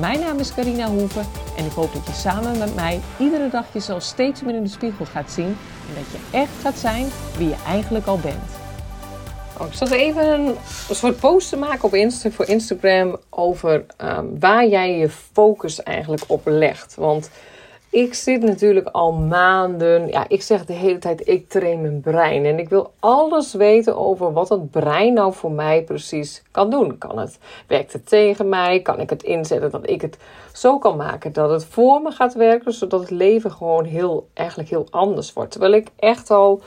Mijn naam is Carina Hoeven en ik hoop dat je samen met mij iedere dag jezelf steeds meer in de spiegel gaat zien en dat je echt gaat zijn wie je eigenlijk al bent. Oh, ik zat even een, soort post te maken op Insta, voor Instagram over ehm, waar jij je focus eigenlijk op legt. Want ik zit natuurlijk al maanden, ja, ik zeg de hele tijd, ik train mijn brein. En ik wil alles weten over wat het brein nou voor mij precies kan doen. Kan het, werkt het tegen mij? Kan ik het inzetten dat ik het zo kan maken dat het voor me gaat werken, zodat het leven gewoon heel, eigenlijk heel anders wordt. Terwijl ik echt al,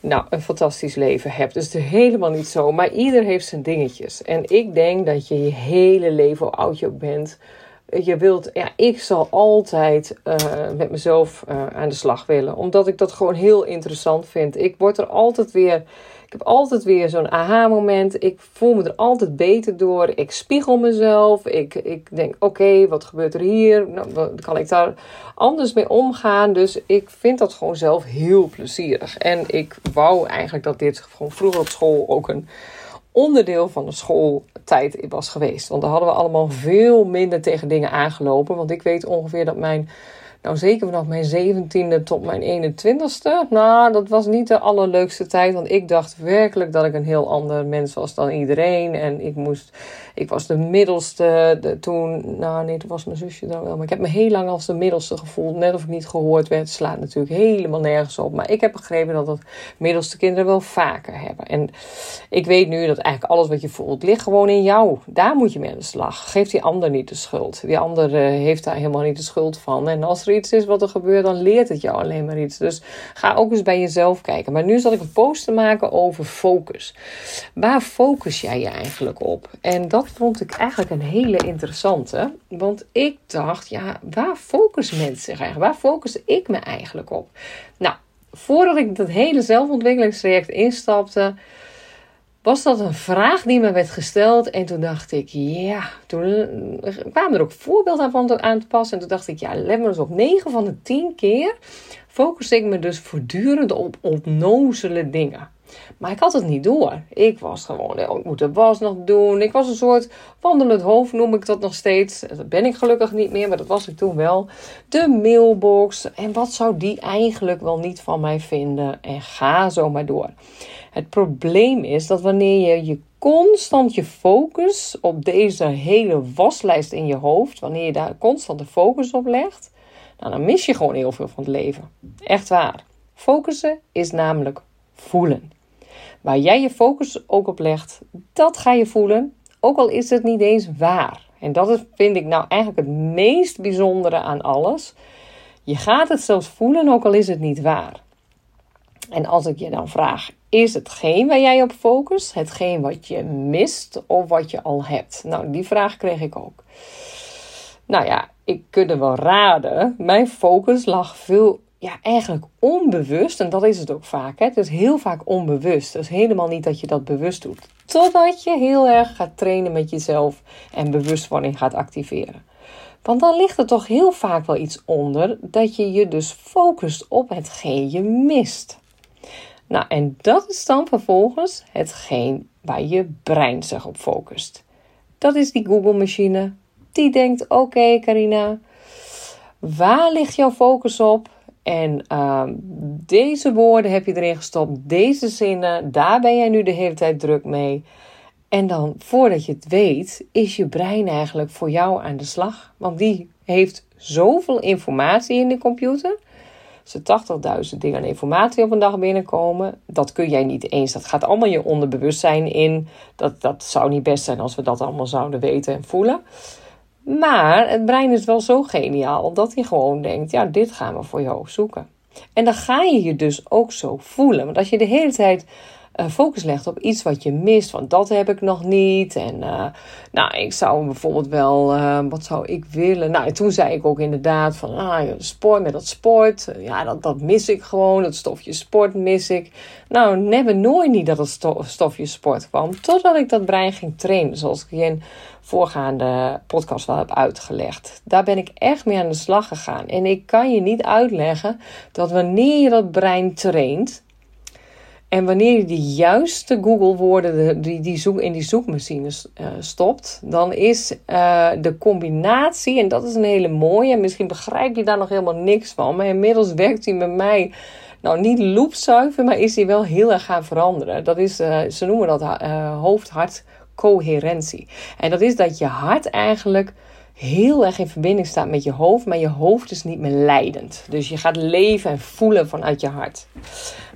nou, een fantastisch leven heb. Dus het is helemaal niet zo, maar ieder heeft zijn dingetjes. En ik denk dat je je hele leven, hoe oud je ook bent je wilt, ja, ik zal altijd uh, met mezelf uh, aan de slag willen. Omdat ik dat gewoon heel interessant vind. Ik word er altijd weer, ik heb altijd weer zo'n aha-moment. Ik voel me er altijd beter door. Ik spiegel mezelf. Ik, ik denk, oké, wat gebeurt er hier? Nou, kan ik daar anders mee omgaan? Dus ik vind dat gewoon zelf heel plezierig. En ik wou eigenlijk dat dit gewoon vroeger op school ook een onderdeel van de schooltijd was geweest. Want dan hadden we allemaal veel minder tegen dingen aangelopen. Want ik weet ongeveer dat mijn nou, zeker vanaf mijn 17e tot mijn 21ste. Nou, dat was niet de allerleukste tijd. Want ik dacht werkelijk dat ik een heel ander mens was dan iedereen. En ik moest. Ik was de middelste. De, toen. Nou, nee, toen was mijn zusje dan wel. Maar ik heb me heel lang als de middelste gevoeld. Net of ik niet gehoord werd. Slaat natuurlijk helemaal nergens op. Maar ik heb begrepen dat dat middelste kinderen wel vaker hebben. En ik weet nu dat eigenlijk alles wat je voelt ligt gewoon in jou. Daar moet je mee aan de slag. Geef die ander niet de schuld. Die ander uh, heeft daar helemaal niet de schuld van. En als er iets is wat er gebeurt, dan leert het jou alleen maar iets. Dus ga ook eens bij jezelf kijken. Maar nu zal ik een post te maken over focus. Waar focus jij je eigenlijk op? En dat vond ik eigenlijk een hele interessante. Want ik dacht, ja, waar focus mensen zich eigenlijk? Waar focus ik me eigenlijk op? Nou, voordat ik dat hele zelfontwikkelingstraject instapte was dat een vraag die me werd gesteld. En toen dacht ik, ja, toen kwamen er ook voorbeelden aan, aan te passen. En toen dacht ik, ja, let maar eens op. 9 van de 10 keer focus ik me dus voortdurend op onnozele dingen. Maar ik had het niet door. Ik was gewoon, ik moet de was nog doen. Ik was een soort wandelend hoofd, noem ik dat nog steeds. Dat ben ik gelukkig niet meer, maar dat was ik toen wel. De mailbox. En wat zou die eigenlijk wel niet van mij vinden? En ga zo maar door. Het probleem is dat wanneer je je constant je focus op deze hele waslijst in je hoofd, wanneer je daar constant de focus op legt, nou, dan mis je gewoon heel veel van het leven. Echt waar. Focussen is namelijk voelen. Waar jij je focus ook op legt, dat ga je voelen, ook al is het niet eens waar. En dat vind ik nou eigenlijk het meest bijzondere aan alles. Je gaat het zelfs voelen, ook al is het niet waar. En als ik je dan vraag, is hetgeen waar jij op focust, hetgeen wat je mist of wat je al hebt? Nou, die vraag kreeg ik ook. Nou ja, ik kunt wel raden. Mijn focus lag veel, ja, eigenlijk onbewust. En dat is het ook vaak. Hè? Het is heel vaak onbewust. Dus helemaal niet dat je dat bewust doet. Totdat je heel erg gaat trainen met jezelf en bewustwording gaat activeren. Want dan ligt er toch heel vaak wel iets onder dat je je dus focust op hetgeen je mist. Nou, en dat is dan vervolgens hetgeen waar je brein zich op focust. Dat is die Google-machine. Die denkt: oké, okay, Carina, waar ligt jouw focus op? En uh, deze woorden heb je erin gestopt, deze zinnen, daar ben jij nu de hele tijd druk mee. En dan, voordat je het weet, is je brein eigenlijk voor jou aan de slag. Want die heeft zoveel informatie in de computer ze 80.000 dingen aan informatie op een dag binnenkomen. Dat kun jij niet eens. Dat gaat allemaal je onderbewustzijn in. Dat, dat zou niet best zijn als we dat allemaal zouden weten en voelen. Maar het brein is wel zo geniaal dat hij gewoon denkt: ja, dit gaan we voor jou zoeken. En dan ga je je dus ook zo voelen. Want als je de hele tijd focus legt op iets wat je mist. Want dat heb ik nog niet. En uh, nou, ik zou bijvoorbeeld wel, uh, wat zou ik willen? Nou, toen zei ik ook inderdaad van, ah, sport met dat sport. Ja, dat, dat mis ik gewoon. Dat stofje sport mis ik. Nou, never nooit niet dat het stofje sport kwam. Totdat ik dat brein ging trainen. Zoals ik in voorgaande podcast wel heb uitgelegd. Daar ben ik echt mee aan de slag gegaan. En ik kan je niet uitleggen dat wanneer je dat brein traint. En wanneer je de juiste Google-woorden die, die zoek, in die zoekmachines uh, stopt, dan is uh, de combinatie, en dat is een hele mooie, en misschien begrijp je daar nog helemaal niks van, maar inmiddels werkt hij met mij, nou niet loopzuiver, maar is hij wel heel erg gaan veranderen. Dat is, uh, ze noemen dat hoofd-hart coherentie. En dat is dat je hart eigenlijk heel erg in verbinding staat met je hoofd, maar je hoofd is niet meer leidend. Dus je gaat leven en voelen vanuit je hart.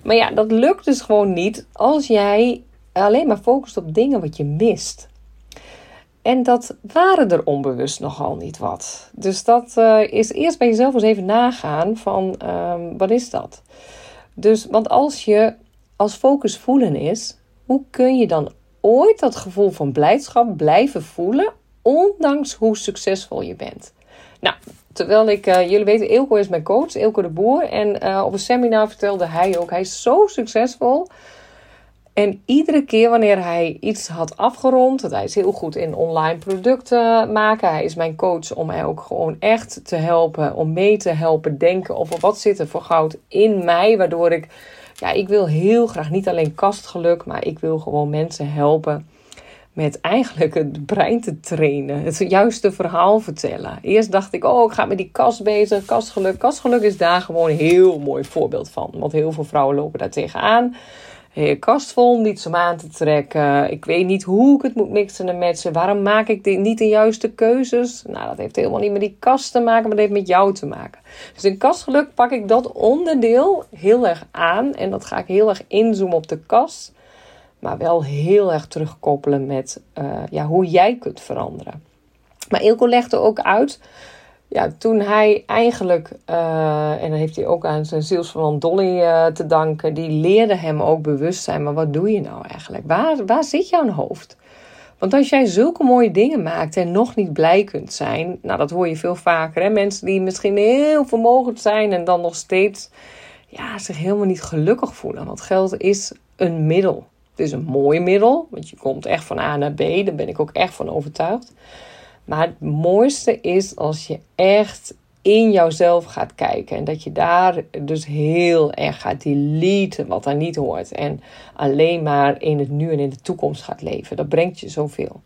Maar ja, dat lukt dus gewoon niet als jij alleen maar focust op dingen wat je mist. En dat waren er onbewust nogal niet wat. Dus dat uh, is eerst bij jezelf eens even nagaan van um, wat is dat? Dus, want als je als focus voelen is, hoe kun je dan ooit dat gevoel van blijdschap blijven voelen, ondanks hoe succesvol je bent. Nou, terwijl ik, uh, jullie weten, Eelco is mijn coach, Eelco de Boer. En uh, op een seminar vertelde hij ook, hij is zo succesvol. En iedere keer wanneer hij iets had afgerond, hij is heel goed in online producten maken. Hij is mijn coach om mij ook gewoon echt te helpen, om mee te helpen denken over wat zit er voor goud in mij, waardoor ik ja, ik wil heel graag niet alleen kastgeluk, maar ik wil gewoon mensen helpen met eigenlijk het brein te trainen. Het juiste verhaal vertellen. Eerst dacht ik, oh, ik ga met die kast bezig, kastgeluk. Kastgeluk is daar gewoon een heel mooi voorbeeld van. Want heel veel vrouwen lopen daar tegenaan kast vol, niets om aan te trekken. Ik weet niet hoe ik het moet mixen en matchen. Waarom maak ik niet de juiste keuzes? Nou, dat heeft helemaal niet met die kast te maken, maar dat heeft met jou te maken. Dus in kastgeluk pak ik dat onderdeel heel erg aan. En dat ga ik heel erg inzoomen op de kast. Maar wel heel erg terugkoppelen met uh, ja, hoe jij kunt veranderen. Maar Ilko legde ook uit ja, toen hij eigenlijk, uh, en dan heeft hij ook aan zijn zielsverwant Dolly uh, te danken, die leerde hem ook bewust zijn. Maar wat doe je nou eigenlijk? Waar, waar zit jouw hoofd? Want als jij zulke mooie dingen maakt en nog niet blij kunt zijn, nou dat hoor je veel vaker. Hè? Mensen die misschien heel vermogend zijn en dan nog steeds ja, zich helemaal niet gelukkig voelen. Want geld is een middel. Het is een mooi middel, want je komt echt van A naar B, daar ben ik ook echt van overtuigd. Maar het mooiste is als je echt in jouzelf gaat kijken. En dat je daar dus heel erg gaat deleten wat daar niet hoort. En alleen maar in het nu en in de toekomst gaat leven. Dat brengt je zoveel.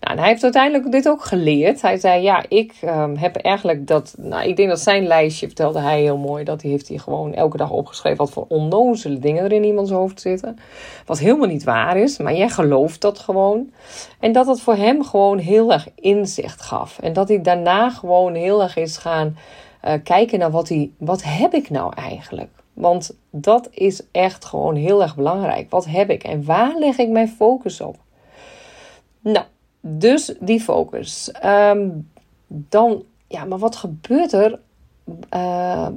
Nou, en hij heeft uiteindelijk dit ook geleerd. Hij zei, ja, ik um, heb eigenlijk dat... Nou, ik denk dat zijn lijstje, vertelde hij heel mooi... dat hij heeft hij gewoon elke dag opgeschreven... wat voor onnozele dingen er in iemands hoofd zitten. Wat helemaal niet waar is, maar jij gelooft dat gewoon. En dat het voor hem gewoon heel erg inzicht gaf. En dat hij daarna gewoon heel erg is gaan uh, kijken naar wat, hij, wat heb ik nou eigenlijk... Want dat is echt gewoon heel erg belangrijk. Wat heb ik en waar leg ik mijn focus op? Nou, dus die focus. Ehm, dan, ja, maar wat gebeurt er? Uh,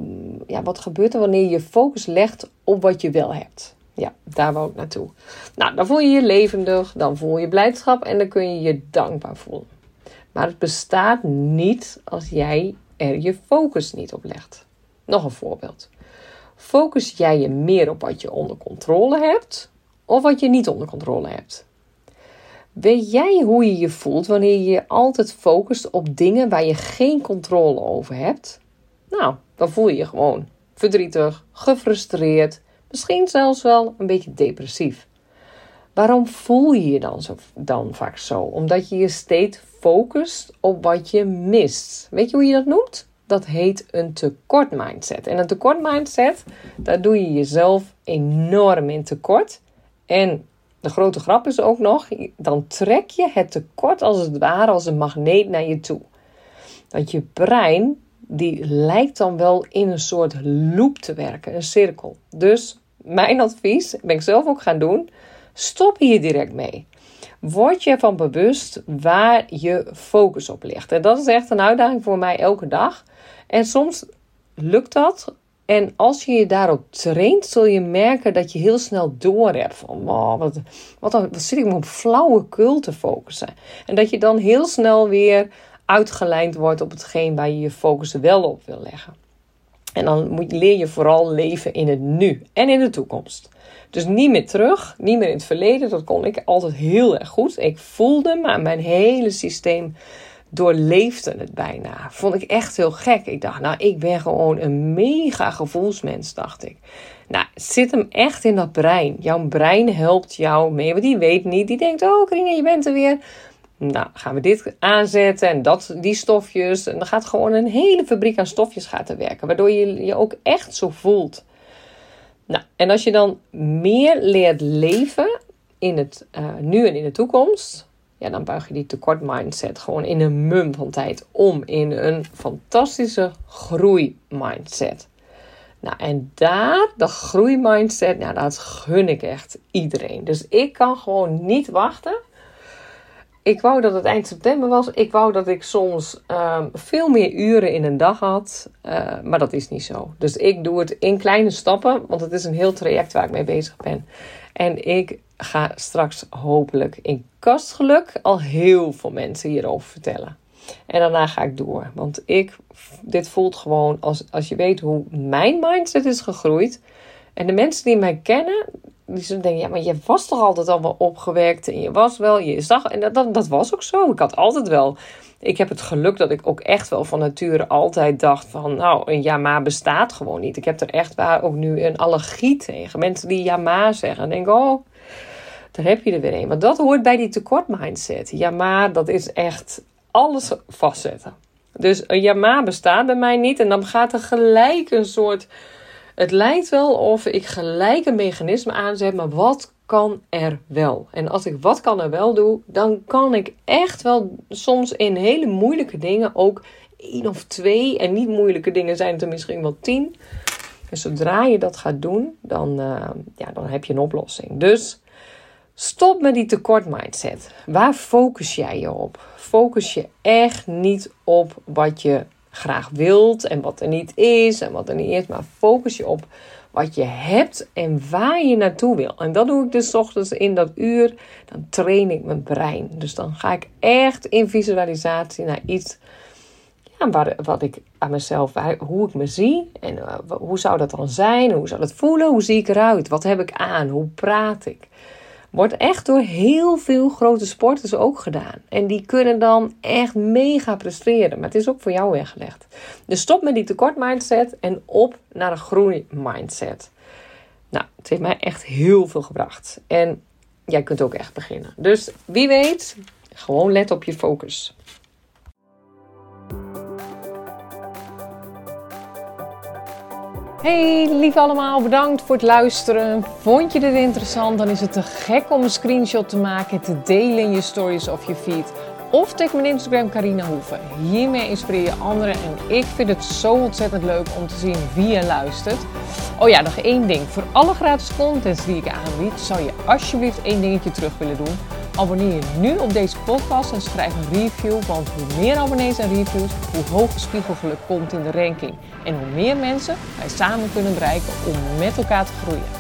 ja, wat gebeurt er wanneer je focus legt op wat je wel hebt? Ja, daar wou ik naartoe. Nou, dan voel je je levendig, dan voel je blijdschap en dan kun je je dankbaar voelen. Maar het bestaat niet als jij er je focus niet op legt. Nog een voorbeeld. Focus jij je meer op wat je onder controle hebt of wat je niet onder controle hebt? Weet jij hoe je je voelt wanneer je je altijd focust op dingen waar je geen controle over hebt? Nou, dan voel je je gewoon verdrietig, gefrustreerd, misschien zelfs wel een beetje depressief. Waarom voel je je dan, zo, dan vaak zo? Omdat je je steeds focust op wat je mist. Weet je hoe je dat noemt? Dat heet een tekort mindset. En een tekort mindset, daar doe je jezelf enorm in tekort. En de grote grap is ook nog, dan trek je het tekort als het ware als een magneet naar je toe. Want je brein, die lijkt dan wel in een soort loop te werken, een cirkel. Dus mijn advies, ben ik zelf ook gaan doen, stop hier direct mee. Word je van bewust waar je focus op ligt. En dat is echt een uitdaging voor mij elke dag. En soms lukt dat En als je je daarop traint, zul je merken dat je heel snel door hebt van wow, wat, wat, wat zit ik me op flauwekul te focussen. En dat je dan heel snel weer uitgelijnd wordt op hetgeen waar je je focus wel op wil leggen. En dan moet, leer je vooral leven in het nu en in de toekomst. Dus niet meer terug, niet meer in het verleden. Dat kon ik altijd heel erg goed. Ik voelde, maar mijn hele systeem doorleefde het bijna. Vond ik echt heel gek. Ik dacht, nou, ik ben gewoon een mega gevoelsmens, dacht ik. Nou, zit hem echt in dat brein. Jouw brein helpt jou mee, want die weet niet. Die denkt, oh Karine, je bent er weer. Nou, gaan we dit aanzetten en dat, die stofjes. En dan gaat gewoon een hele fabriek aan stofjes gaat werken. Waardoor je je ook echt zo voelt. Nou, en als je dan meer leert leven in het uh, nu en in de toekomst, ja, dan buig je die tekort mindset gewoon in een mum van tijd om in een fantastische groei mindset. Nou, en daar, de groeimindset, nou, dat gun ik echt iedereen. Dus ik kan gewoon niet wachten. Ik wou dat het eind september was. Ik wou dat ik soms ehm, veel meer uren in een dag had. Uh, maar dat is niet zo. Dus ik doe het in kleine stappen. Want het is een heel traject waar ik mee bezig ben. En ik ga straks hopelijk in kastgeluk al heel veel mensen hierover vertellen. En daarna ga ik door. Want ik, dit voelt gewoon als, als je weet hoe mijn mindset is gegroeid. En de mensen die mij kennen, die denken: ja, maar je was toch altijd al wel opgewekt. En je was wel, je zag. En dat, dat, dat was ook zo. Ik had altijd wel. Ik heb het geluk dat ik ook echt wel van nature altijd dacht: van nou, een ja, bestaat gewoon niet. Ik heb er echt waar ook nu een allergie tegen. Mensen die ja, maar zeggen. En denken: oh, daar heb je er weer een. Maar dat hoort bij die tekort mindset. Ja, maar dat is echt alles vastzetten. Dus een ja, maar bestaat bij mij niet. En dan gaat er gelijk een soort. Het lijkt wel of ik gelijk een mechanisme aanzet, maar wat kan er wel? En als ik wat kan er wel doe, dan kan ik echt wel soms in hele moeilijke dingen ook één of twee. En niet moeilijke dingen zijn het er misschien wel tien. En zodra je dat gaat doen, dan, uh, ja, dan heb je een oplossing. Dus Stop met die tekort mindset. Waar focus jij je op? Focus je echt niet op wat je graag wilt en wat er niet is en wat er niet is, maar focus je op wat je hebt en waar je naartoe wil. En dat doe ik dus ochtends in dat uur. Dan train ik mijn brein. Dus dan ga ik echt in visualisatie naar iets ja, waar, wat ik aan mezelf, hoe ik me zie en uh, hoe zou dat dan zijn? Hoe zou dat voelen? Hoe zie ik eruit? Wat heb ik aan? Hoe praat ik? Wordt echt door heel veel grote sporters ook gedaan. En die kunnen dan echt mega presteren. Maar het is ook voor jou weggelegd. Dus stop met die tekort mindset en op naar een groei mindset. Nou, het heeft mij echt heel veel gebracht. En jij kunt ook echt beginnen. Dus wie weet, gewoon let op je focus. Hey lief allemaal, bedankt voor het luisteren. Vond je dit interessant? Dan is het te gek om een screenshot te maken en te delen in je stories of je feed. Of tag mijn Instagram Carina Hoeven. Hiermee inspireer je anderen en ik vind het zo ontzettend leuk om te zien wie je luistert. Oh ja, nog één ding. Voor alle gratis contents die ik aanbied, zou je alsjeblieft één dingetje terug willen doen. Abonneer je nu op deze podcast en schrijf een review, want hoe meer abonnees en reviews, hoe hoger spiegelgeluk komt in de ranking. En hoe meer mensen wij samen kunnen bereiken om met elkaar te groeien.